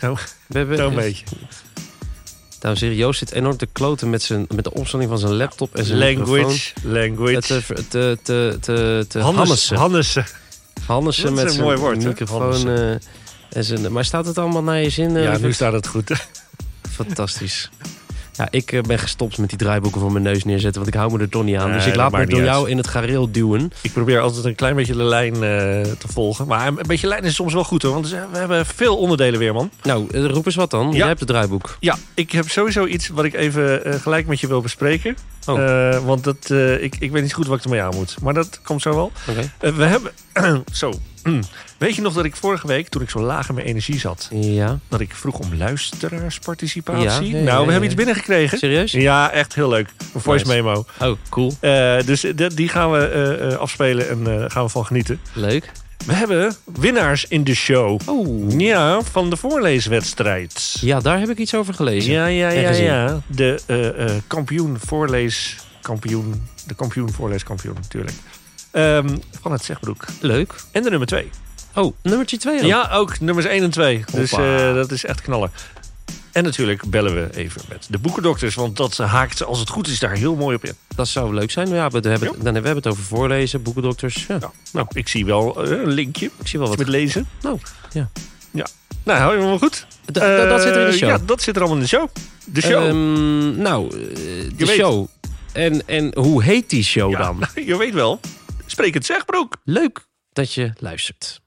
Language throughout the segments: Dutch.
Nou, We hebben, zo'n beetje. Dames en heren, Joost zit enorm te kloten met, zijn, met de opstelling van zijn laptop en zijn. Language, language. Te, te, te, te, te Hannes, Hannessen. Hannessen. Met een zijn mooi woord, microfoon. Eh, en zijn, maar staat het allemaal naar je zin? eh, Ja, nu staat het goed. Fantastisch. Ja, ik eh, ben gestopt met die draaiboeken voor mijn neus neerzetten, want ik hou me er toch niet aan. Dus ik laat me door jou in het gareel duwen. Ik probeer altijd een klein beetje de lijn eh, te volgen. Maar een beetje lijn is soms wel goed hoor. Want we hebben veel onderdelen weer, man. Nou, eh, roep eens wat dan. Ja. Jij hebt het draaiboek. Ja, ik heb sowieso iets wat ik even gelijk met je wil bespreken. Oh. Want dat, ik, ik weet niet goed wat ik ermee aan moet. Maar dat komt zo wel. We hebben... zo. Weet je nog dat ik vorige week, toen ik zo laag in mijn energie zat... Ja. dat ik vroeg om luisteraarsparticipatie? Ja, nou, we hebben ja. iets binnengekregen. Serieus? Ja, echt heel leuk. Een voice Nice. memo. Oh, cool. Eh, dus die gaan we eh, eh, afspelen en gaan we van genieten. Leuk. We hebben winnaars in de show. Oh. Ja, van de voorleeswedstrijd. Ja, daar heb ik iets over gelezen. Ja, ja, ja, ja. De kampioen voorleeskampioen. De kampioen voorleeskampioen, natuurlijk. Ehm, van het Zegbroek. Leuk. En de nummer twee. Oh, nummertje 2 Ja, ook nummers 1 en 2. Dus eh, dat is echt knallen. En natuurlijk bellen we even met de boekendokters. Want dat haakt, als het goed is, daar heel mooi op in. Dat zou leuk zijn. Ja, we hebben, dan hebben we het over voorlezen, boekendokters. Ja, Nou, nou ik zie wel eh, een linkje ik zie wel wat. met lezen. Nou, ja. Ja. Nou, hou je wel goed. Da- da- dat zit er in de Eh, show. Ja, dat zit er allemaal in de show. De show. Ehm, nou, de show. En, en hoe heet die show Ja, dan? je weet wel. Spreek het Zegbroek. Leuk dat je luistert.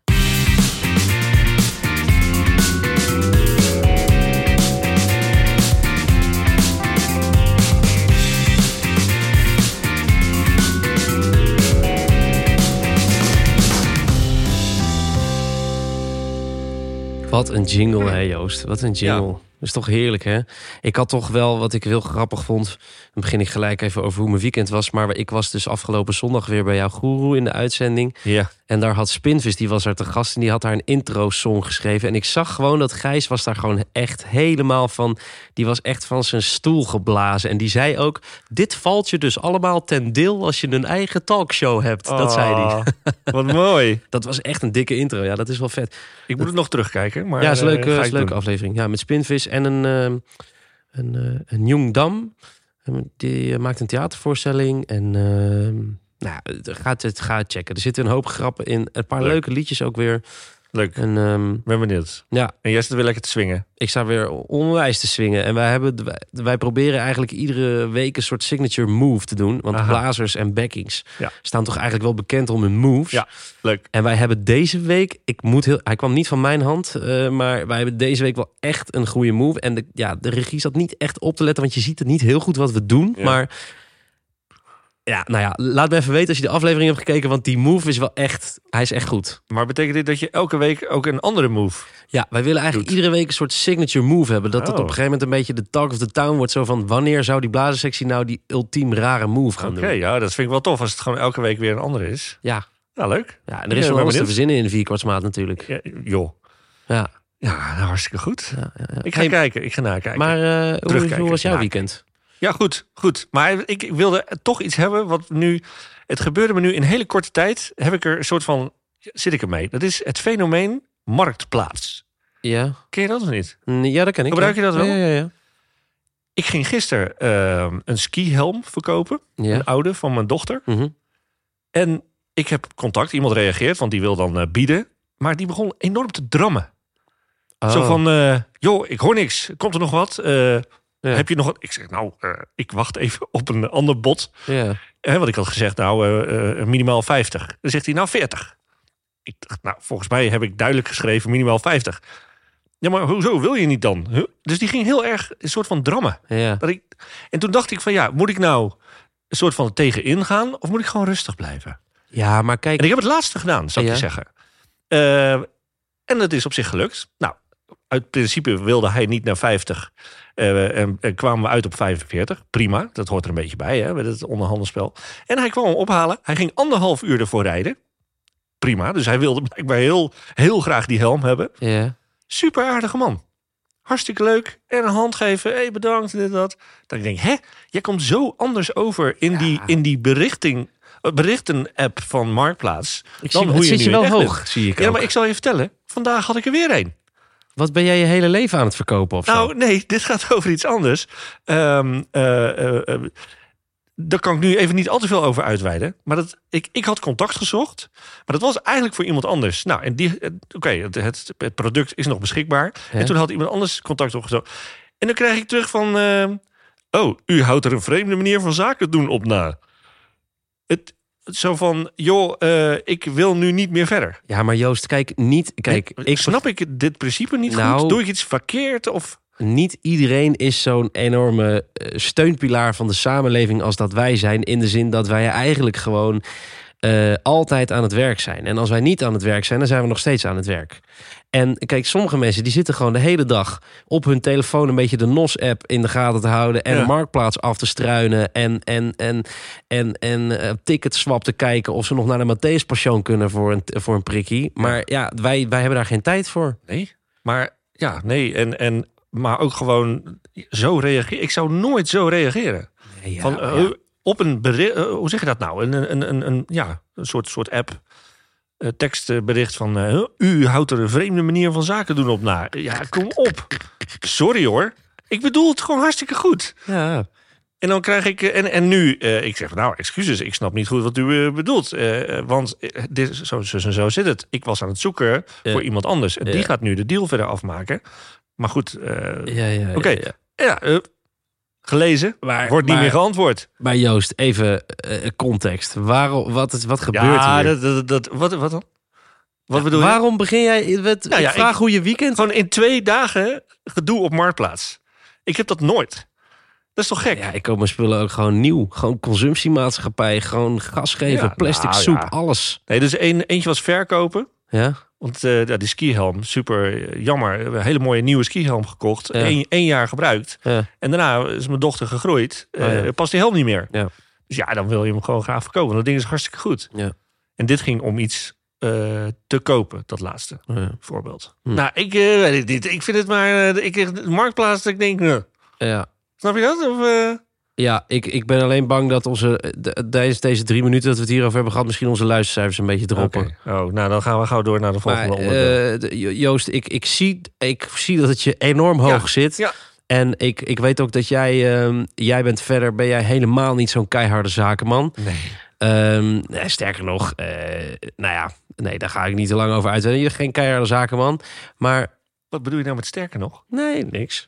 Wat een jingle, hè Joost. Wat een jingle. Is toch heerlijk, hè? Ik had toch wel, wat ik heel grappig vond... dan begin ik gelijk even over hoe mijn weekend was... maar ik was dus afgelopen zondag weer bij jouw goeroe in de uitzending... Ja. en daar had Spinvis, die was er te gast... en die had daar een intro-song geschreven. En ik zag gewoon dat Gijs was daar gewoon echt helemaal van... die was echt van zijn stoel geblazen. En die zei ook, dit valt je dus allemaal ten deel... als je een eigen talkshow hebt. Dat zei hij. Oh, Wat mooi. Dat was echt een dikke intro. Ja, dat is wel vet. Ik moet het nog terugkijken. Maar, ja, is een eh, leuke, is leuke aflevering. Ja, met Spinvis en een, ehm, een, eh, een Jong Dam. En Die eh, maakt een theatervoorstelling. En ehm, nou, gaat het gaat checken. Er zitten een hoop grappen in. Een paar Leuk. leuke liedjes ook weer. Leuk. En ehm, Ben benieuwd. ja, En jij zit weer lekker te swingen. ik sta weer onwijs te swingen. En wij, hebben, wij, wij proberen eigenlijk iedere week een soort signature move te doen. Want Aha. blazers en backings Ja. staan toch eigenlijk wel bekend om hun moves. Ja. Leuk. En wij hebben deze week, ik moet heel, hij kwam niet van mijn hand, eh, maar wij hebben deze week wel echt een goede move. En de, ja, de regie zat niet echt op te letten, want je ziet het niet heel goed wat we doen. Ja. Maar ja, nou ja, laat me even weten als je de aflevering hebt gekeken, want die move is wel echt, hij is echt goed. Maar betekent dit dat je elke week ook een andere move... Ja, wij willen eigenlijk Doet. iedere week een soort signature move hebben. Dat het Oh. op een gegeven moment een beetje de talk of the town wordt. Zo van, wanneer zou die blazerssectie nou die ultiem rare move gaan Oké, doen? ja, dat vind ik wel tof als het gewoon elke week weer een andere is. Ja, Ja, leuk. ja, en er is wel alles te verzinnen in de vierkwartsmaat natuurlijk. Ja, joh. Ja, Ja, nou, hartstikke goed. ja, ja, ja. Ik ga Hey, kijken, ik ga nakijken. Maar eh, hoe, hoe was jouw weekend? Ja, goed, goed. Maar ik ik wilde toch iets hebben wat nu... Het gebeurde me nu in hele korte tijd. Heb ik er een soort van... Zit ik ermee? Dat is het fenomeen marktplaats. Ja, Ken je dat of niet? Ja dat ken ik. Gebruik je dat wel? Ja, ja, ja. Ik ging gisteren ehm, een skihelm verkopen. ja. Een oude van mijn dochter. Mhm. En ik heb contact. Iemand reageert, want die wil dan eh, bieden. Maar die begon enorm te drammen. Zo Oh, van, eh, joh, ik hoor niks. Komt er nog wat? Ja. Heb je nog? Ik zeg, nou, eh, ik wacht even op een ander bod. ja. Hè, want ik had gezegd, nou, eh, eh, minimaal 50. Dan zegt hij, nou, 40. Ik dacht, nou, volgens mij heb ik duidelijk geschreven, minimaal 50. Ja, maar hoezo wil je niet dan? Huh? Dus die ging heel erg een soort van drammen. ja. Dat ik, en toen dacht ik van, ja, moet ik nou een soort van tegenin gaan? Of moet ik gewoon rustig blijven? Ja, maar kijk. En ik heb het laatste gedaan, zou ik je zeggen. En dat is op zich gelukt. Nou, uit principe wilde hij niet naar 50. eh, en, en kwamen we uit op 45. Prima, dat hoort er een beetje bij, hè, met het onderhandelspel. En hij kwam hem ophalen. Hij ging anderhalf uur ervoor rijden. Prima, dus hij wilde blijkbaar heel, heel graag die helm hebben. Ja. Super aardige man. Hartstikke leuk. En een hand geven. Hé, hey, bedankt. Dit, dat. Dat ik denk, hè? Jij komt zo anders over in die, in die berichting, eh, berichten-app van Marktplaats. Ik dan zie, hoe het je zit je wel hoog, zie ik Ja, ook. maar ik zal je vertellen. Vandaag had ik er weer een. Wat ben jij je hele leven aan het verkopen of zo? Nou, nee, dit gaat over iets anders. Eh, daar kan ik nu even niet al te veel over uitweiden. Maar dat, ik, ik had contact gezocht. Maar dat was eigenlijk voor iemand anders. Nou, en die, oké, het, het, het product is nog beschikbaar. En toen had iemand anders contact opgezocht. En dan krijg ik terug van... oh, u houdt er een vreemde manier van zaken doen op na. Het zo van, joh, eh, ik wil nu niet meer verder. Ja, maar Joost, kijk, niet... Kijk, ik ik snap ik dit principe niet Nou, goed. Doe ik iets verkeerd? Of niet iedereen is zo'n enorme eh, steunpilaar van de samenleving als dat wij zijn. In de zin dat wij eigenlijk gewoon eh, altijd aan het werk zijn. En als wij niet aan het werk zijn, dan zijn we nog steeds aan het werk. En kijk, sommige mensen die zitten gewoon de hele dag op hun telefoon een beetje de NOS-app in de gaten te houden. En Ja. de marktplaats af te struinen. En, en, en, en, en eh, ticketswap te kijken of ze nog naar de Matthäus Passion kunnen voor een, voor een prikkie. Maar ja, wij, wij hebben daar geen tijd voor. Nee, maar ja, nee. En, en, maar ook gewoon zo reageren. Ik zou nooit zo reageren. Ja, Van, eh, Op een bericht, eh, hoe zeg je dat nou? Een, een, een, een, ja, een soort, soort app. eh, tekstbericht van eh, u houdt er een vreemde manier van zaken doen op na. Ja, kom op. Sorry hoor. Ik bedoel het gewoon hartstikke goed. ja. En dan krijg ik. En, en nu, eh, ik zeg, nou, excuses, ik snap niet goed wat u bedoelt. Want dit, zo, zo, zo, zo zit het. Ik was aan het zoeken voor iemand anders. En die gaat nu de deal verder afmaken. Maar goed, Ja, ja, Oké. ja. Ja, gelezen. Maar- wordt niet maar- meer geantwoord. Maar Joost, even eh, context. Waarom, wat, is- wat gebeurt ja, hier? dat, dat, dat, wat, wat dan? Wat bedoel je? Waarom begin jij... Met, Nou ja, ik vraag ik- hoe je weekend... Gewoon in twee dagen gedoe op Marktplaats. Ik heb dat nooit. Dat is toch gek? Ja, ik koop mijn spullen ook gewoon nieuw. Gewoon consumptiemaatschappij. Gewoon gas geven, Ja, plastic nou soep, ja. alles. Nee, dus een, eentje was verkopen. Ja? Want ja, die skihelm, super eh, jammer. Een hele mooie nieuwe skihelm gekocht. Ja. Eén één jaar gebruikt. Ja. En daarna is mijn dochter gegroeid. Oh ja. Past die helm niet meer. Ja. Dus ja, dan wil je hem gewoon graag verkopen. Dat ding is hartstikke goed. Ja. En dit ging om iets te kopen, dat laatste Ja. voorbeeld. Hm. Nou, ik weet het niet. Ik vind het maar... ik, de marktplaats, ik denk... Ja. snap je dat? Of, Ja, ik, ik ben alleen bang dat onze, de- tijdens deze drie minuten dat we het hierover hebben gehad, misschien onze luistercijfers een beetje droppen. Oh, nou, dan gaan we gauw door naar de Maar volgende onderdeel. eh, Joost, ik, ik, zie, ik zie dat het je enorm hoog Ja, zit. ja. En ik, ik weet ook dat jij, ehm, jij bent verder, ben jij helemaal niet zo'n keiharde zakenman. nee. Ehm, nee, sterker nog, eh, nou ja, nee, daar ga ik niet te lang over uitweiden. Je bent geen keiharde zakenman. Maar Wat bedoel je nou met sterker nog? nee, niks.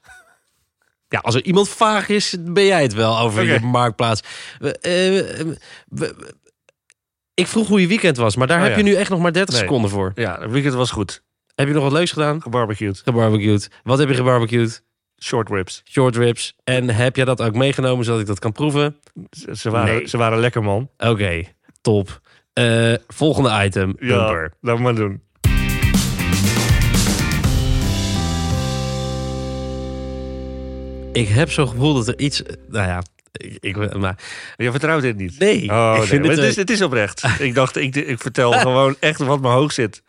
Ja, als er iemand vaag is, ben jij het wel over je marktplaats. We- ik vroeg hoe je weekend was, maar daar Oh heb je nu echt nog maar 30 Nee. seconden voor. Ja, het weekend was goed. Heb je nog wat leuks gedaan? Gebarbecued. Gebarbecued. Wat heb je gebarbecued? Short ribs. Short ribs. En heb je dat ook meegenomen zodat ik dat kan proeven? Ze, waren, Nee. ze waren lekker, man. Oké, top. Eh, volgende item. Ja, Bumper. laat maar doen. Ik heb zo'n gevoel dat er iets... Nou ja, ik, ik, maar, Je vertrouwt dit niet? nee. Oh, ik nee. het, het, is, eh, het is oprecht. ik dacht, ik, ik vertel gewoon echt wat me hoog zit.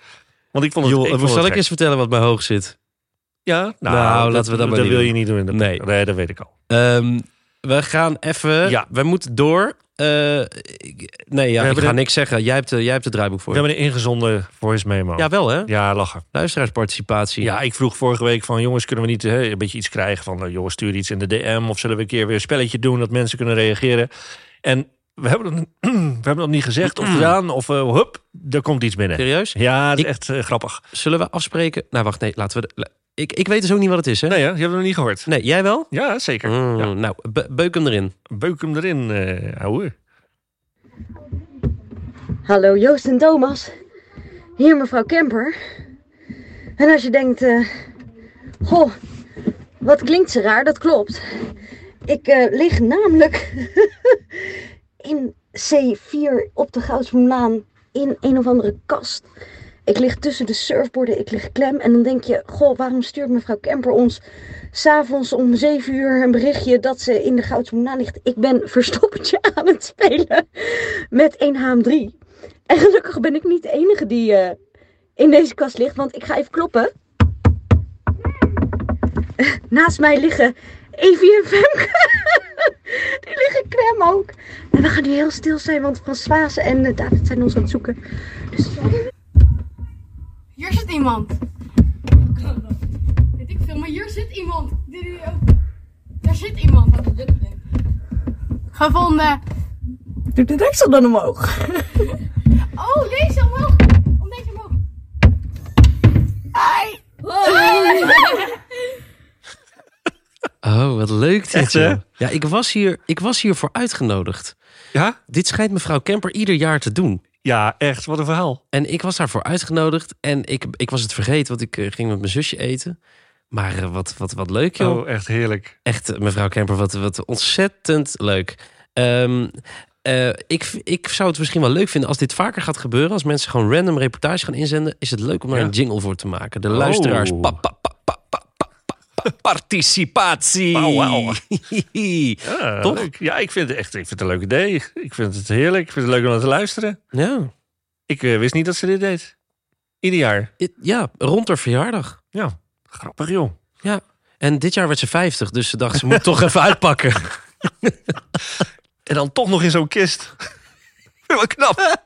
Want ik vond het, joh, ik vond zal het ik eens vertellen wat mij hoog zit? Ja? Nou, Nou, laten we dat maar Dat wil doen. je niet doen. In de Nee. nee, dat weet ik al. Ehm, we gaan even... Ja. We moeten door. Eh, ik- nee, ja, ik ga de- niks zeggen. Jij hebt, jij hebt het draaiboek voor We hebben een ingezonden voice memo. Ja, wel hè? ja, lachen. Luisteraarsparticipatie. Ja, ik vroeg vorige week van jongens, kunnen we niet hè, een beetje iets krijgen van eh, jongens, stuur iets in de DM of zullen we een keer weer een spelletje doen dat mensen kunnen reageren. En we hebben dat, we hebben dat niet gezegd of gedaan of uh, hup, er komt iets binnen. Serieus? Ja, het is Ik- echt eh, grappig. Zullen we afspreken? Nou, wacht, nee, laten we... de- ik, ik weet dus ook niet wat het is, hè? Nee, ja, je hebt het nog niet gehoord. Nee, jij wel? Ja, zeker. Mm, Ja, Nou, be- beuk hem erin. beuk hem erin, eh ouwe. Hallo Joost en Thomas. Hier mevrouw Kemper. En als je denkt, eh, goh, wat klinkt ze raar, dat klopt. Ik eh, lig namelijk in C4 op de Goudsbloemlaan in een of andere kast. Ik lig tussen de surfborden, ik lig klem. En dan denk je, goh, waarom stuurt mevrouw Kemper ons s'avonds om 7 uur een berichtje dat ze in de Goudsbloemlaan ligt? Ik ben verstoppertje aan het spelen met een HM3. En gelukkig ben ik niet de enige die eh, in deze kast ligt, want ik ga even kloppen. Naast mij liggen Evie en Femke. Die liggen klem ook. En we gaan nu heel stil zijn, want Françoise en eh, David zijn ons aan het zoeken. Dus Hier zit iemand. iemand. Doe die open. Daar zit iemand. Gevonden. Doe de deksel dan omhoog. Oh, deze omhoog. Om deze omhoog. Ai. Oh, wat leuk dit, Echt, hè? Ja, ik was, hier, ik was hiervoor uitgenodigd. Ja? Dit schijnt mevrouw Kemper ieder jaar te doen. Ja, echt. Wat een verhaal. En ik was daarvoor uitgenodigd. En ik, ik was het vergeten, want ik eh, ging met mijn zusje eten. Maar eh, wat, wat, wat leuk, joh. Oh, echt heerlijk. Echt, eh, mevrouw Kemper, wat, wat ontzettend leuk. Ehm, eh, ik, ik zou het misschien wel leuk vinden als dit vaker gaat gebeuren. Als mensen gewoon random reportage gaan inzenden. Is het leuk om daar Ja. een jingle voor te maken. De Oh. luisteraars. Pa, pa, pa, pa, participatie. Wauw, wauw. Ja, Toch? leuk. Ja, ik vind, het echt, ik vind het een leuk idee. Ik vind het heerlijk. Ik vind het leuk om naar te luisteren. ja. Ik eh, wist niet dat ze dit deed. Ieder jaar. ja, rond haar verjaardag. Ja, grappig joh. Ja. En dit jaar werd ze 50, dus ze dacht ze moet toch even uitpakken. En dan toch nog in zo'n kist. Wel knap.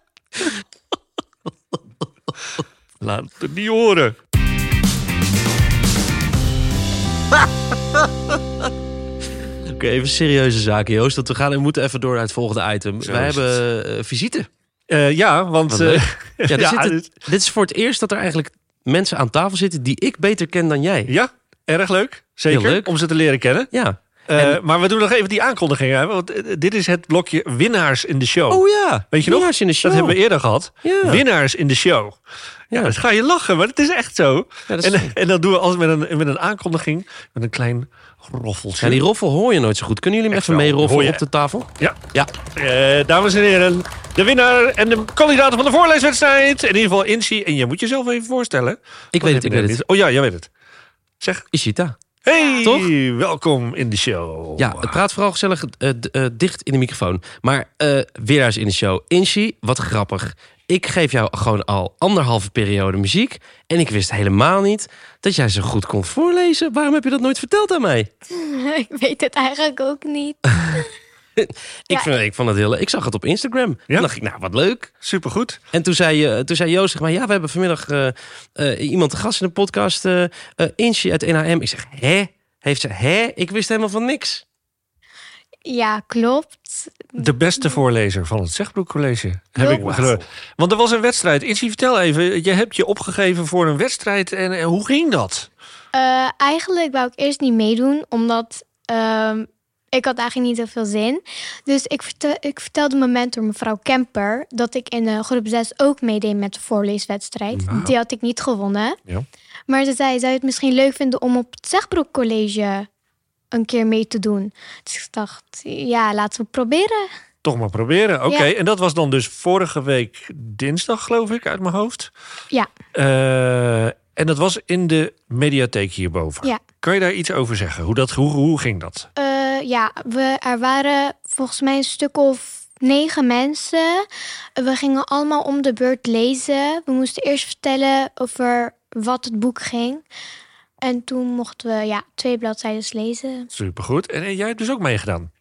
Laat het niet horen. Oké, even serieuze zaken, Joost. Want we, gaan, we moeten even door naar het volgende item. Zo Wij hebben eh, visite. Eh, ja, want... Eh. Ja, ja, zitten- dit- dit is voor het eerst dat er eigenlijk mensen aan tafel zitten die ik beter ken dan jij. ja, erg leuk. Zeker, leuk. om ze te leren kennen. Ja. Eh, En- Maar we doen nog even die aankondiging. Hè? Want eh, dit is het blokje winnaars in de show. Oh ja. Weet je nog? Winnaars in de show. Dat hebben we eerder gehad. Ja. Winnaars in de show. Ja, dan ga je lachen, maar het is echt zo. Ja, dat is- en, en dat doen we altijd met een, met een aankondiging. Met een klein roffeltje. Ja, die roffel hoor je nooit zo goed. Kunnen jullie hem Echt even wel. mee roffelen Hoor je? op de tafel? Ja. Ja. Eh, dames en heren, de winnaar en de kandidaten van de voorleeswedstrijd. In ieder geval Insi. En je moet jezelf even voorstellen. Ik weet het, ik weet het. Oh ja, jij weet het. Zeg, Ishita. Hey, Toch? welkom in de show. Ja, het praat vooral gezellig eh, dicht in de microfoon. Maar eh winnaars in de show. Inshi, wat grappig. Ik geef jou gewoon al anderhalve periode muziek. En ik wist helemaal niet dat jij zo goed kon voorlezen. Waarom heb je dat nooit verteld aan mij? Ik weet het eigenlijk ook niet. Ik, Ja. vind, ik vond het heel leuk. Ik zag het op Instagram. Ja? En dacht ik, nou, wat leuk. Supergoed. En toen zei, eh, toen zei Joost, zeg maar, ja, we hebben vanmiddag eh, eh, iemand te gast in de podcast. eh eh, Inchi uit NAM. Ik zeg, hè? Heeft ze, hè? Ik wist helemaal van niks. Ja, klopt. De beste voorlezer van het Zegbroek College. Heb ik. Want er was een wedstrijd. Insi, vertel even. Je hebt je opgegeven voor een wedstrijd. En, en hoe ging dat? Eh, eigenlijk wou ik eerst niet meedoen, omdat ehm, ik had eigenlijk niet zoveel zin. Dus ik, verte- ik vertelde mijn mentor, mevrouw Kemper, dat ik in eh, groep 6 ook meedeed met de voorleeswedstrijd. Wauw. Die had ik niet gewonnen. Ja. Maar ze zei, zou je het misschien leuk vinden om op het Zegbroek College een keer mee te doen? Dus ik dacht, ja, laten we proberen. Toch maar proberen. Oké. Ja. En dat was dan dus vorige week dinsdag, geloof ik, uit mijn hoofd. Ja. Eh, en dat was in de mediatheek hierboven. Ja. Kan je daar iets over zeggen? Hoe, dat, hoe, hoe ging dat? Eh, ja, we, er waren volgens mij een stuk of negen mensen. We gingen allemaal om de beurt lezen. We moesten eerst vertellen over wat het boek ging. En toen mochten we ja, twee bladzijden lezen. Supergoed. En, en jij hebt dus ook meegedaan.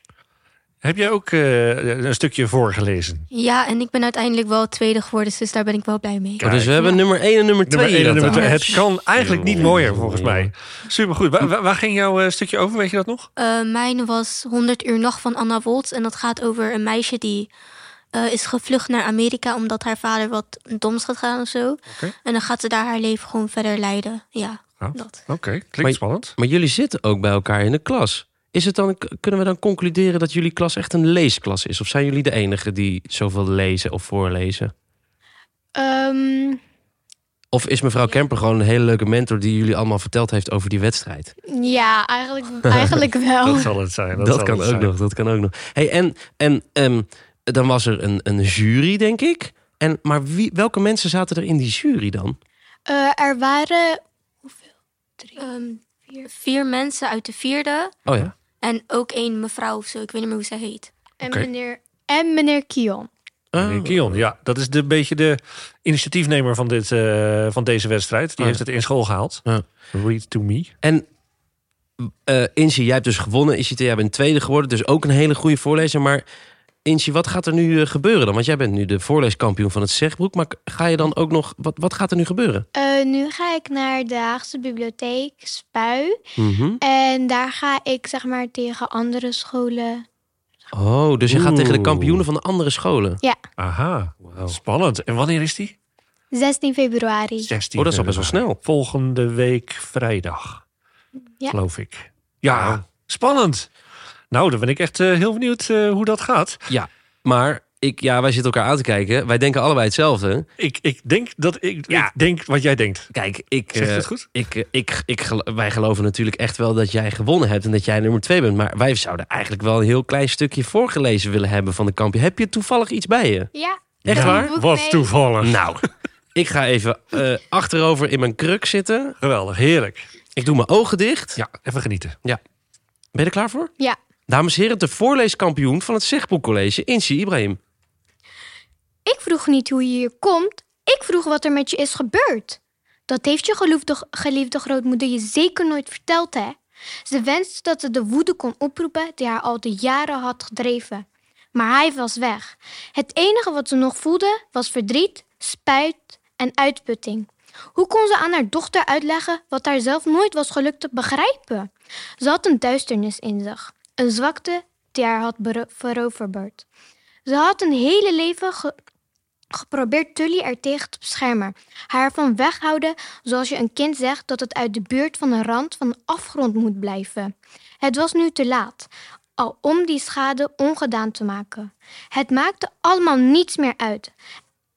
Heb jij ook eh, een stukje voorgelezen? Ja, en ik ben uiteindelijk wel tweede geworden, dus daar ben ik wel blij mee. Kijk. dus we hebben Ja. nummer 1 en nummer 2 Nummer één en nummer twee. aan Het kan eigenlijk niet mooier, volgens mij. Supergoed. Waar, waar, ging jouw eh, stukje over? Weet je dat nog? Eh, mijn was 100 uur nacht van Anna Woltz. En dat gaat over een meisje die eh, is gevlucht naar Amerika omdat haar vader wat doms had gedaan of zo. En dan gaat ze daar haar leven gewoon verder leiden. Ja, Ja. dat. Oké, klinkt Maar- spannend. Maar jullie zitten ook bij elkaar in de klas. Is het dan, kunnen we dan concluderen dat jullie klas echt een leesklas is? Of zijn jullie de enigen die zoveel lezen of voorlezen? Ehm, Of is mevrouw Kemper gewoon een hele leuke mentor die jullie allemaal verteld heeft over die wedstrijd? ja, eigenlijk, eigenlijk wel. Dat zal het zijn. Dat, kan ook zijn. nog, dat kan ook nog. Hey, en en ehm, dan was er een, een jury, denk ik. En, maar wie, welke mensen zaten er in die jury dan? Eh, er waren Ehm, vier, vier mensen uit de vierde. Oh ja. En ook één mevrouw of zo. Ik weet niet meer hoe zij heet. en, meneer, en meneer Kion. Oh. Meneer Kion, ja, dat is de beetje de initiatiefnemer van, dit, eh, van deze wedstrijd. Die Ah. heeft het in school gehaald. Read to me. En eh Inzi, jij hebt dus gewonnen. Ishita, jij bent tweede geworden. Dus ook een hele goede voorlezer. Maar Inchi, wat gaat er nu eh, gebeuren dan? Want jij bent nu de voorleeskampioen van het Zegbroek. Maar ga je dan ook nog... Wat, wat gaat er nu gebeuren? Eh, nu ga ik naar de Haagse Bibliotheek, Spui. Mhm. En daar ga ik zeg maar tegen andere scholen. Oh, dus je gaat tegen de kampioenen van de andere scholen. Aha, spannend. En wanneer is die? 16 februari. 16 Oh, dat is al best wel snel. Volgende week vrijdag, Ja. geloof ik. Ja, spannend. Nou, dan ben ik echt eh, heel benieuwd eh, hoe dat gaat. Ja, maar ik, ja, wij zitten elkaar aan te kijken. Wij denken allebei hetzelfde. Ik, ik denk dat ik, Ja. ik denk wat jij denkt. Kijk, ik, Zeg je eh, het goed? ik, ik, ik, wij geloven natuurlijk echt wel dat jij gewonnen hebt en dat jij nummer twee bent. Maar wij zouden eigenlijk wel een heel klein stukje voorgelezen willen hebben van de kampioen. Heb je toevallig iets bij je? Ja. Echt Ja. waar? Wat toevallig. Nou, ik ga even eh, achterover in mijn kruk zitten. Geweldig, heerlijk. Ik doe mijn ogen dicht. Ja, even genieten. Ben je er klaar voor? Ja. Dames en heren, de voorleeskampioen van het Zegboek College, Insi Ibrahim. Ik vroeg niet hoe je hier komt. Ik vroeg wat er met je is gebeurd. Dat heeft je geliefde, geliefde grootmoeder je zeker nooit verteld, hè? Ze wenste dat ze de woede kon oproepen die haar al de jaren had gedreven. Maar hij was weg. Het enige wat ze nog voelde was verdriet, spijt en uitputting. Hoe kon ze aan haar dochter uitleggen wat haar zelf nooit was gelukt te begrijpen? Ze had een duisternis in zich, een zwakte die haar had veroverd. Ze had een hele leven ge- geprobeerd Tully er tegen te beschermen. Haar ervan weghouden zoals je een kind zegt dat het uit de buurt van de rand van afgrond moet blijven. Het was nu te laat, al om die schade ongedaan te maken. Het maakte allemaal niets meer uit.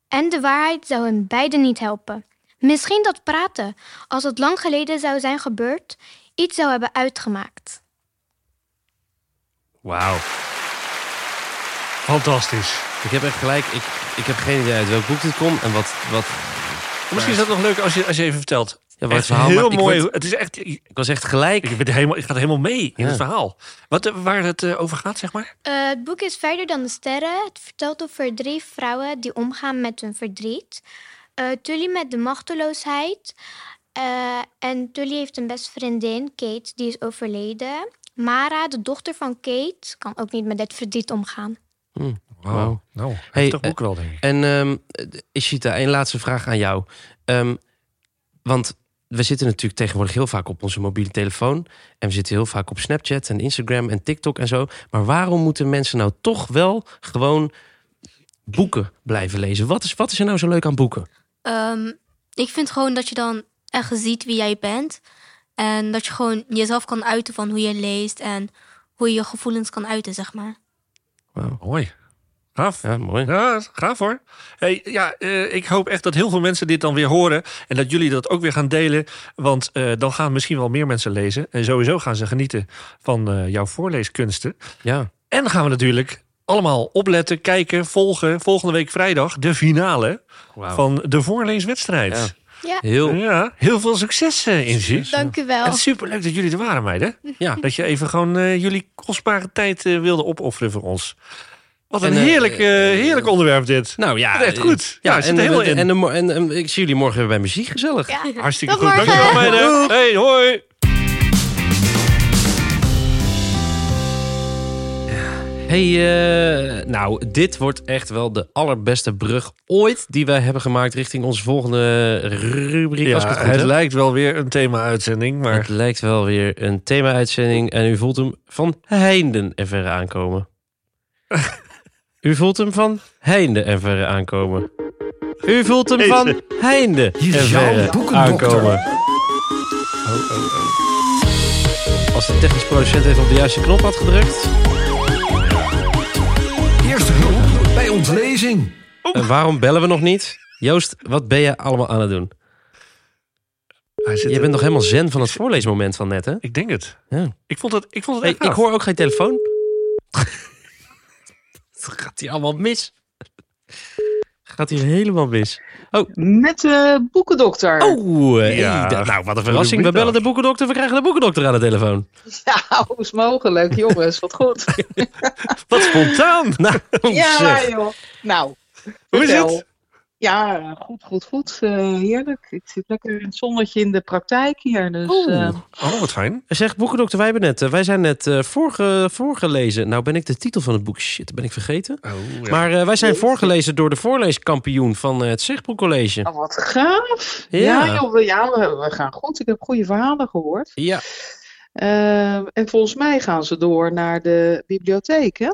En de waarheid zou hen beiden niet helpen. Misschien dat praten, als het lang geleden zou zijn gebeurd, iets zou hebben uitgemaakt. Wauw. Fantastisch. Ik heb echt gelijk, ik, ik heb geen idee uit welk boek dit komt en wat... wat Misschien is dat nog leuk als je, als je even vertelt. ja, wat Echt het verhaal, heel maar ik mooi. werd- Het is echt, ik, was echt gelijk. ik, ben helemaal, ik ga er helemaal mee in Ja. het verhaal. Wat, eh, waar het eh, over gaat, zeg maar? Eh, het boek is verder dan de sterren. Het vertelt over drie vrouwen die omgaan met hun verdriet. Eh Tully met de machteloosheid. Eh, en Tully heeft een beste vriendin, Kate, die is overleden. Mara, de dochter van Kate, kan ook niet met dit verdriet omgaan. Wauw. Nou, Hey, eh, boek wel, denk ik. En ehm Ishita, een laatste vraag aan jou. Ehm, want we zitten natuurlijk tegenwoordig heel vaak op onze mobiele telefoon. En we zitten heel vaak op Snapchat en Instagram en TikTok en zo. Maar waarom moeten mensen nou toch wel gewoon boeken blijven lezen? Wat is, wat is er nou zo leuk aan boeken? Ehm, ik vind gewoon dat je dan echt ziet wie jij bent. En dat je gewoon jezelf kan uiten van hoe je leest en hoe je je gevoelens kan uiten, zeg maar. Mooi. Gaaf. Ja, mooi. Ja, gaaf hoor. Hey, ja, eh, ik hoop echt dat heel veel mensen dit dan weer horen. En dat jullie dat ook weer gaan delen. Want eh, dan gaan misschien wel meer mensen lezen. En sowieso gaan ze genieten van eh, jouw voorleeskunsten. Ja. En gaan we natuurlijk allemaal opletten, kijken, volgen. Volgende week vrijdag de finale van de voorleeswedstrijd. Ja. Ja, Ja, Heel, heel veel succes in Inzi. dank u wel. Het is superleuk dat jullie er waren, meiden. ja. Dat je even gewoon eh, jullie kostbare tijd eh, wilde opofferen voor ons. Wat een En, eh, heerlijk, eh, heerlijk onderwerp dit. Nou ja, Echt goed. Ja, er en, helemaal in. En, en, en ik zie jullie morgen weer bij muziek gezellig. Ja. Hartstikke Tot goed. morgen. Dankjewel, meiden. Hey, hoi. Hey, eh, nou, dit wordt echt wel de allerbeste brug ooit die wij hebben gemaakt richting onze volgende rubriek. als het goed het lijkt wel weer een thema-uitzending, maar Het lijkt wel weer een thema-uitzending en u voelt hem van heinden en verre aankomen. u voelt hem van heinde en verre aankomen. U voelt hem van heinde Hier en verre aankomen. Als de technisch producent even op de juiste knop had gedrukt. Ontlezing. En waarom bellen we nog niet? Joost, wat ben je allemaal aan het doen? hij Je bent nog helemaal zen van het voorleesmoment van net, hè? Ik denk het. Ja. Ik vond het, ik vond het Hey, echt ik hoor ook geen telefoon. Gaat hier allemaal mis. Gaat hier helemaal mis. Met de boekendokter. Oh, hey, Ja, da- nou wat een verrassing. We bellen de boekendokter, we krijgen de boekendokter aan de telefoon. Ja, hoe is mogelijk, jongens? Wat goed. Wat spontaan. Nou, ja, joh. Nou, Hoe is het? Ja, goed, goed, goed. Eh, heerlijk. Ik zit lekker in het zonnetje in de praktijk hier. Dus, eh, Oh, wat fijn. Zeg, boekendokter, wij, hebben net, eh, wij zijn net eh, voorge, voorgelezen. Nou ben ik de titel van het boek, shit, dat ben ik vergeten. Oh, ja. Maar eh, wij zijn voorgelezen door de voorleeskampioen van het Zichtbroek College. oh, wat gaaf. Ja. Ja, joh, we, ja we, we gaan goed. Ik heb goede verhalen gehoord. Ja, en volgens mij gaan ze door naar de bibliotheek, hè?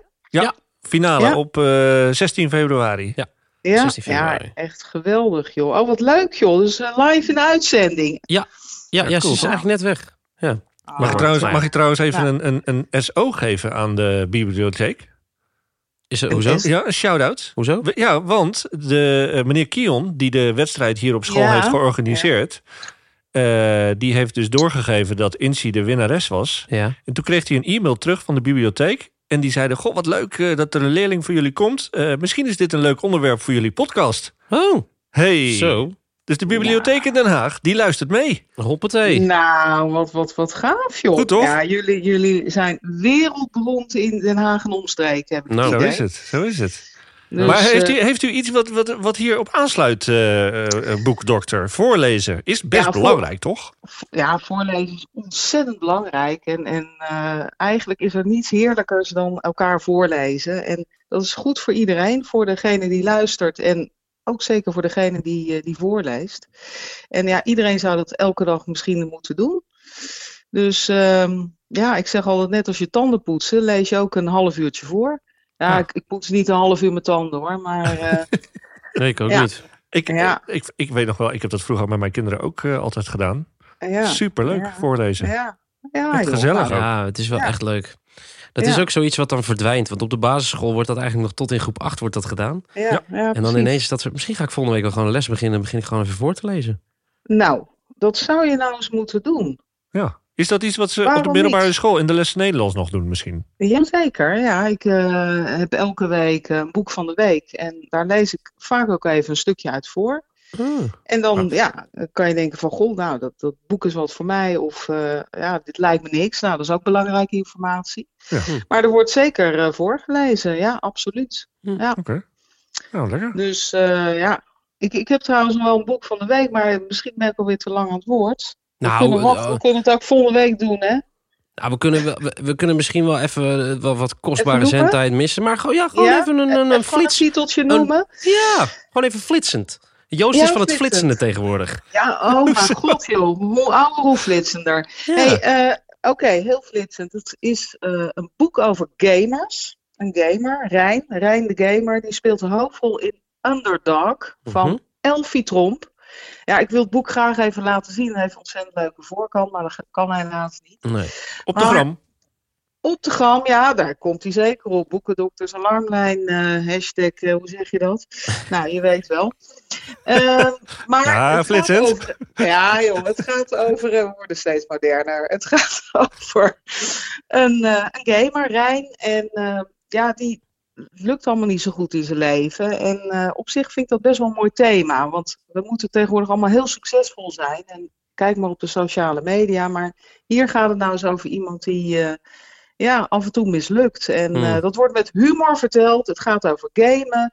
Finale Ja. op eh, 16 februari. Ja. Ja, 16 februari. ja, echt geweldig, joh. Oh, wat leuk, joh. Dus eh, live in de uitzending. ja, ja, cool. ze is eigenlijk net weg. Ja. Mag, ik trouwens, maar- mag ik trouwens even Ja. een, een, een SO geven aan de bibliotheek? Is er, hoezo? Ja, een shout-out. Hoezo? Ja, want de, eh, meneer Kion, die de wedstrijd hier op school Ja, heeft georganiseerd... eh, die heeft dus doorgegeven dat Incy de winnares was. Ja. En toen kreeg hij een e-mail terug van de bibliotheek. En die zeiden, goh, wat leuk eh, dat er een leerling voor jullie komt. Eh, misschien is dit een leuk onderwerp voor jullie podcast. Oh, Hey. zo. Dus de bibliotheek in Den Haag, die luistert mee. Hoppatee. Nou, wat, wat, wat gaaf, joh. Goed, toch? Ja, jullie, jullie zijn wereldberoemd in Den Haag en omstreken, heb ik Nou, Zo idee. is het, zo is het. Dus, maar heeft eh, u, heeft u iets wat, wat, wat hierop aansluit, eh, eh, boekdokter? Voorlezen is best Ja, voor- belangrijk, toch? ja, voorlezen is ontzettend belangrijk. En, en eigenlijk is er niets heerlijkers dan elkaar voorlezen. En dat is goed voor iedereen, voor degene die luistert en ook zeker voor degene die, die voorleest. En ja, iedereen zou dat elke dag misschien moeten doen. Dus ehm, ja, ik zeg altijd net als je tanden poetsen, lees je ook een half uurtje voor. Ja, Ja. Ik, ik poets niet een half uur mijn tanden hoor, maar eh, Nee, ik ook Ja. niet. Ik, Ja. ik, ik weet nog wel, ik heb dat vroeger met mijn kinderen ook eh, altijd gedaan. ja. Superleuk Ja. voorlezen. Ja, ja joh. gezellig. Nou, Ja, het is wel Ja. echt leuk. Dat Ja. is ook zoiets wat dan verdwijnt. Want op de basisschool wordt dat eigenlijk nog tot in groep 8 wordt dat gedaan. Ja, ja, En dan precies. ineens is dat... Misschien ga ik volgende week wel gewoon een les beginnen. En begin ik gewoon even voor te lezen. Nou, dat zou je nou eens moeten doen. Ja. Is dat iets wat ze op de middelbare niet? school in de les Nederlands nog doen misschien? Jazeker, ja. Ik eh, heb elke week een boek van de week. En daar lees ik vaak ook even een stukje uit voor. En dan ja, kan je denken van, goh, nou, dat, dat boek is wat voor mij. Of eh, ja, dit lijkt me niks. Nou, dat is ook belangrijke informatie. Ja. Maar er wordt zeker eh, voorgelezen, ja, absoluut. Ja. Oké. Nou, lekker. Dus eh, ja, ik, ik heb trouwens wel een boek van de week, maar misschien ben ik alweer te lang aan het woord. We, Nou, kunnen, wachten, eh, we kunnen het ook volgende week doen, hè? Nou, we kunnen, we, we kunnen misschien wel even eh, wel wat kostbare zendtijd missen. Maar gewoon, ja, gewoon Ja? even een, een, een flits. noemen. Ja, gewoon even flitsend. Joost Ja, is van het flitsend. flitsende tegenwoordig. Ja, oh mijn god joh, hoe ouder hoe flitsender. Ja. Hey, eh, Oké, heel flitsend. Het is een boek over gamers. Een gamer, Rijn, Rijn de gamer, die speelt een hoofdrol in Underdog van Mhm. Elfie Tromp. Ja, ik wil het boek graag even laten zien. Hij heeft een ontzettend leuke voorkant, maar dat kan helaas niet. Nee. Op de Maar- gram. Op de gram, ja, daar komt hij zeker op. Boekendokters Alarmlijn, eh, hashtag, eh, hoe zeg je dat? nou, je weet wel. Eh, maar Ja, flitsend. over, ja, joh, het gaat over, eh, we worden steeds moderner. Het gaat over een, een gamer, Rijn. En ja, die lukt allemaal niet zo goed in zijn leven. En eh, op zich vind ik dat best wel een mooi thema. Want we moeten tegenwoordig allemaal heel succesvol zijn. En kijk maar op de sociale media. Maar hier gaat het nou eens over iemand die eh, ja, af en toe mislukt. En Hmm. eh, dat wordt met humor verteld. Het gaat over gamen.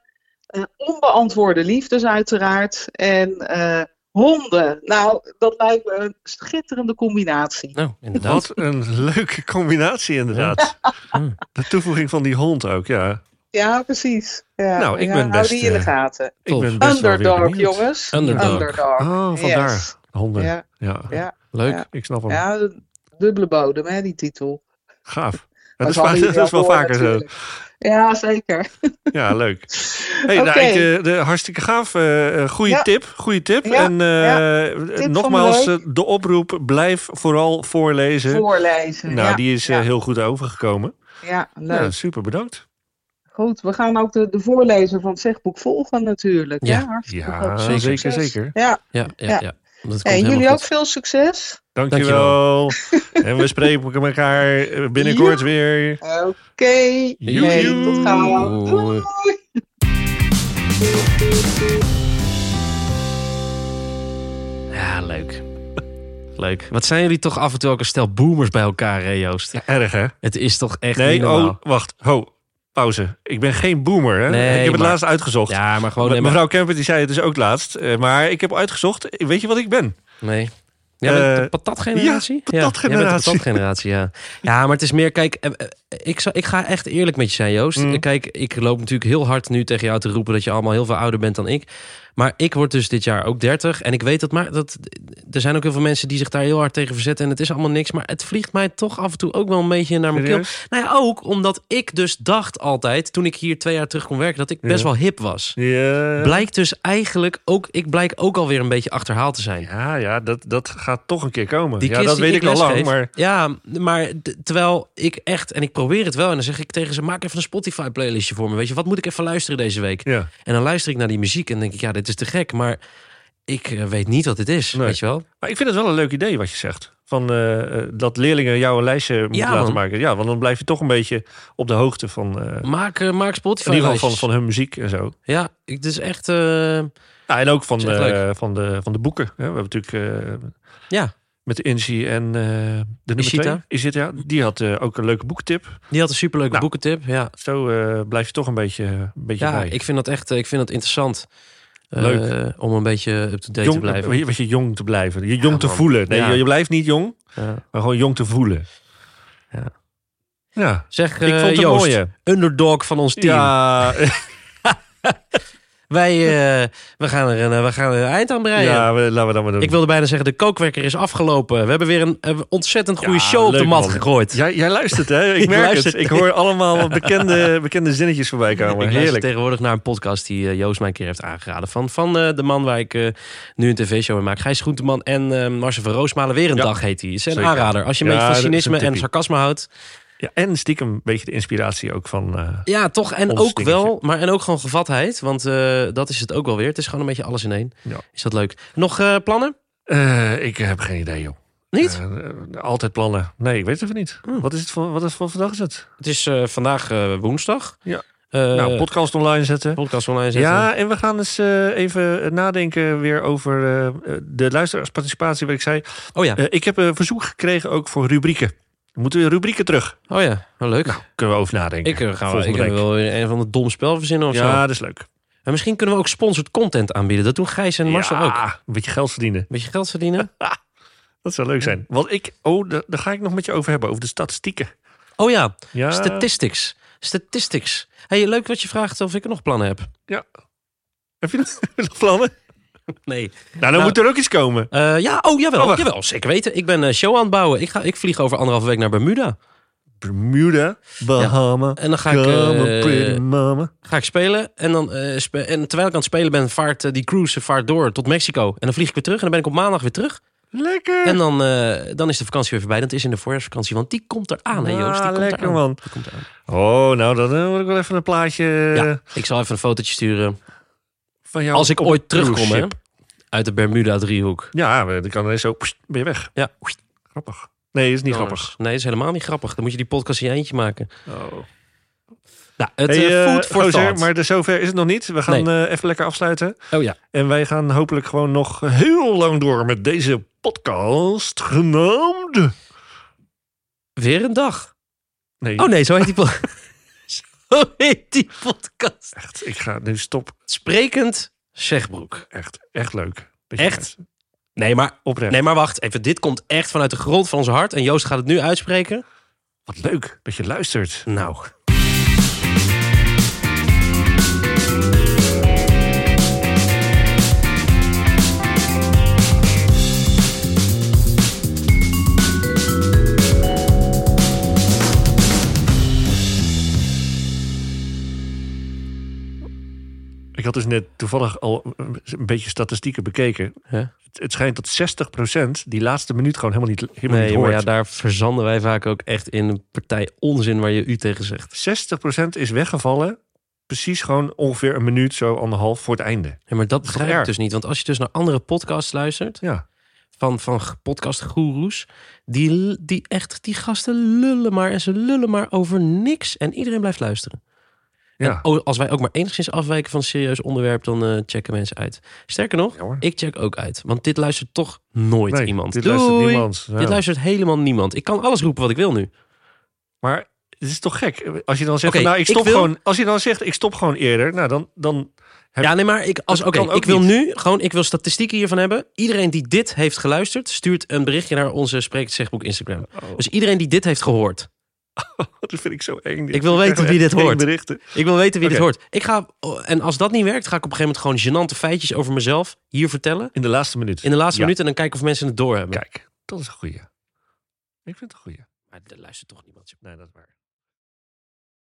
onbeantwoorde liefdes uiteraard. En eh, honden. Nou, dat lijkt me een schitterende combinatie. Nou, inderdaad. Wat een leuke combinatie inderdaad. De toevoeging van die hond ook, ja. Ja, precies. Ja, Nou, ik ja, ben hou best, die in de eh, gaten. Ik ben best wel weer Underdog, jongens. Underdog. Oh, vandaar. Yes. Honden. Ja, Ja, ja, Leuk. Ja. ik snap hem. ja, de dubbele bodem, hè, die titel. Gaaf. Dat is, vaak- dat is wel vaker zo. Ja, zeker. Ja, leuk. Hey, Oké. nou, ik, eh, de, hartstikke gaaf. goeie Ja. tip. Goeie tip. Ja, En eh, van nogmaals, de de oproep. Blijf vooral voorlezen. Voorlezen. nou, ja, die is ja, heel goed overgekomen. ja, leuk. Ja, super bedankt. Goed, we gaan ook de, de voorlezer van het zegboek volgen natuurlijk. Ja. Ja, zeker, zeker. Ja, Ja, ja, Ja. ja. Dat komt en jullie goed. ook veel succes. Dankjewel. en we spreken elkaar binnenkort weer. Oké. Joe. tot gauw. Doei. Ja, leuk. Leuk. Wat zijn jullie toch af en toe ook een stel boomers bij elkaar, hè, Joost? Erg, hè? Het is toch echt Nee, niet normaal. oh, wacht. Ho. Pauze. Ik ben geen boomer. Hè? Nee, ik heb het maar- laatst uitgezocht. Ja, maar gewoon... Me- nee, maar- Mevrouw Kemper die zei het dus ook laatst. eh, maar ik heb uitgezocht. Weet je wat ik ben? Nee. Bent Eh, de patatgeneratie? ja, patatgeneratie. de patatgeneratie, ja. Ja, maar het is meer, kijk, eh, ik, zou- ik ga echt eerlijk met je zijn, Joost. Mm. Kijk, ik loop natuurlijk heel hard nu tegen jou te roepen dat je allemaal heel veel ouder bent dan ik. Maar ik word dus dit jaar ook 30 en ik weet dat, maar dat er zijn ook heel veel mensen die zich daar heel hard tegen verzetten en het is allemaal niks. Maar het vliegt mij toch af en toe ook wel een beetje naar mijn keel. Nou ja, ook omdat ik dus dacht altijd, toen ik hier twee jaar terug kon werken, dat ik best Ja. wel hip was. Ja, Blijkt dus eigenlijk ook, ik blijk ook alweer een beetje achterhaald te zijn. ja, ja dat, dat gaat toch een keer komen. Die ja, dat die weet ik al lang. Maar Ja, maar terwijl ik echt... En ik probeer het wel. En dan zeg ik tegen ze... Maak even een Spotify-playlistje voor me. Weet je, wat moet ik even luisteren deze week? ja. En dan luister ik naar die muziek en denk ik... Ja, dit is te gek. Maar ik eh, weet niet wat dit is. Nee. Weet je wel? Maar ik vind het wel een leuk idee wat je zegt. Van, eh, eh, dat leerlingen jou een lijstje moeten Ja, laten man. maken. Ja, want dan blijf je toch een beetje op de hoogte van... eh, Maak, eh, maak Spotify in ieder geval van, van hun muziek en zo. Ja, het is echt... Ja, en ook van, is van, de, van de boeken. hè. We hebben natuurlijk ja, met de Inzi en de nummer Ishita. twee. Ishita, die had ook een leuke boektip. die had een superleuke Nou. boekentip. Ja, Zo blijf je toch een beetje, een beetje ja bij. ik vind dat echt ik vind dat interessant. Eh, Leuk. om een beetje up-to-date te blijven. je, Wat je jong te blijven. Je jong te man. voelen. Nee, Ja. je, je blijft niet jong, Ja. maar gewoon jong te voelen. Ja. Ja, Zeg, ik eh, vond het Joost, mooie. underdog van ons team. Ja, Wij eh, we gaan er een, eh, we gaan er een eind aan breien. ja, we- laten we dat maar doen. Ik wilde bijna zeggen, de kookwekker is afgelopen. We hebben weer een, ontzettend goede Ja, show op de mat man. gegooid. Jij, jij luistert, hè? Ik Ik merk luister. het. Ik hoor allemaal bekende, bekende zinnetjes voorbij komen. ik luister Heerlijk. tegenwoordig naar een podcast die eh, Joost mij een keer heeft aangeraden. Van, van de man waar ik nu een tv-show in maak. Gijs Groenteman en Marcel van Roosmalen. Weer een Ja. dag heet hij. Is een Zeker. aanrader. Als je een Ja, beetje van cynisme en sarcasme houdt. Ja, en stiekem een beetje de inspiratie ook van... eh, Ja, toch. En ook dingetje. wel, maar en ook gewoon gevatheid. Want eh, dat is het ook wel weer. Het is gewoon een beetje alles in één. Ja. Is dat leuk? Nog eh, plannen? ik heb geen idee, joh. Niet? Altijd plannen. Nee, ik weet het even niet. Hmm. Wat is het voor, wat is voor vandaag is het? Het is vandaag woensdag. Ja. Nou, podcast online zetten. podcast online zetten. Ja, en we gaan eens even nadenken weer over de luisteraarsparticipatie, wat ik zei. Oh ja. Ik heb een verzoek gekregen ook voor rubrieken. We moeten weer rubrieken terug. Oh ja, wel leuk. Kunnen we over nadenken. ik eh, ga ik weer een van de dom spel verzinnen of zo. Ja, dat is leuk. En misschien kunnen we ook sponsored content aanbieden. Dat doen Gijs en Marcel ja, ook. een beetje geld verdienen. Beetje geld verdienen. Dat zou leuk zijn. Want ik, oh, daar, daar ga ik nog met je over hebben, over de statistieken. Oh ja, Ja, statistics. Statistics. Hey, leuk wat je vraagt of ik nog plannen heb. nog- heb je nog plannen? Nee. Nou, dan moet er ook iets komen. Eh, ja, oh jawel, Oh, jawel, zeker weten. Ik ben een show aan het bouwen. Ik, ga, ik vlieg over anderhalve week naar Bermuda. Bermuda, Bahama, En dan ga ik, eh, pretty mama. Ga ik spelen. En, dan, eh, spe- en terwijl ik aan het spelen ben, vaart eh, die cruise vaart door tot Mexico. En dan vlieg ik weer terug. En dan ben ik op maandag weer terug. Lekker. En dan, eh, dan is de vakantie weer voorbij. Dat is in de voorjaarsvakantie. Want die komt eraan, hè Joost? Die Ah, komt lekker, man. Die komt eraan. Oh, nou, dan eh, moet ik wel even een plaatje Ja, ik zal even een fotootje sturen. Van jou. Als ik ooit terugkom, hè. Uit de Bermuda-driehoek. Ja, dan kan er zo, pst, ben je weg. Ja. Grappig. Nee, is niet grappig. Nee, is helemaal niet grappig. Dan moet je die podcast in je eentje maken. Oh. Nou, het Hey, eh, eh, food for gozer, thought. maar de zover is het nog niet. We gaan eh, even lekker afsluiten. Oh ja. En wij gaan hopelijk gewoon nog heel lang door met deze podcast genaamd... Weer een dag. Nee, Oh nee, zo heet die, po- zo heet die podcast. echt. Ik ga nu stop. Sprekend Zegbroek. Echt, echt leuk. Dat je- Echt? Nee, maar, Oprecht. nee, maar wacht even. Dit komt echt vanuit de grond van ons hart. En Joost gaat het nu uitspreken. Wat leuk dat je luistert. Nou. Ik had dus net toevallig al een beetje statistieken bekeken. Het, het schijnt dat 60% die laatste minuut gewoon helemaal niet, helemaal Nee, niet maar hoort. ja, daar verzanden wij vaak ook echt in een partij onzin waar je u tegen zegt. 60% is weggevallen. Precies gewoon ongeveer een minuut, zo anderhalf voor het einde. Ja, maar dat begrijp ik dus niet. Want als je dus naar andere podcasts luistert, Ja. van, van podcastgoeroes, die, die echt, die gasten lullen maar en ze lullen maar over niks. En iedereen blijft luisteren. Ja. En o- als wij ook maar enigszins afwijken van een serieus onderwerp, dan eh, checken mensen uit. Sterker nog, Ja, ik check ook uit. Want dit luistert toch nooit Nee, iemand. dit luistert niemand. Ja. Dit luistert helemaal niemand. Ik kan alles roepen wat ik wil nu. Maar Dit is toch gek? Als je dan zegt, nou, ik ik stop wil- gewoon. Als je dan zegt, ik stop gewoon eerder, nou dan. dan heb- Ja, nee, maar ik, als, oké, ook ik wil niet. nu gewoon, ik wil statistieken hiervan hebben. Iedereen die dit heeft geluisterd, stuurt een berichtje naar onze Spreek het Zegboek Instagram. Oh, Dus iedereen die dit heeft gehoord, dat vind ik zo eng. Ik wil weten wie dit hoort. Berichten. ik wil weten wie dit hoort. Ik ga, en als dat niet werkt, ga ik op een gegeven moment gewoon gênante feitjes over mezelf hier vertellen. In de laatste minuut. In de laatste Ja. minuut en dan kijken of mensen het doorhebben. Kijk, dat is een goeie. Ik vind het een goeie. Maar er luistert toch niemand. Nee, dat is waar.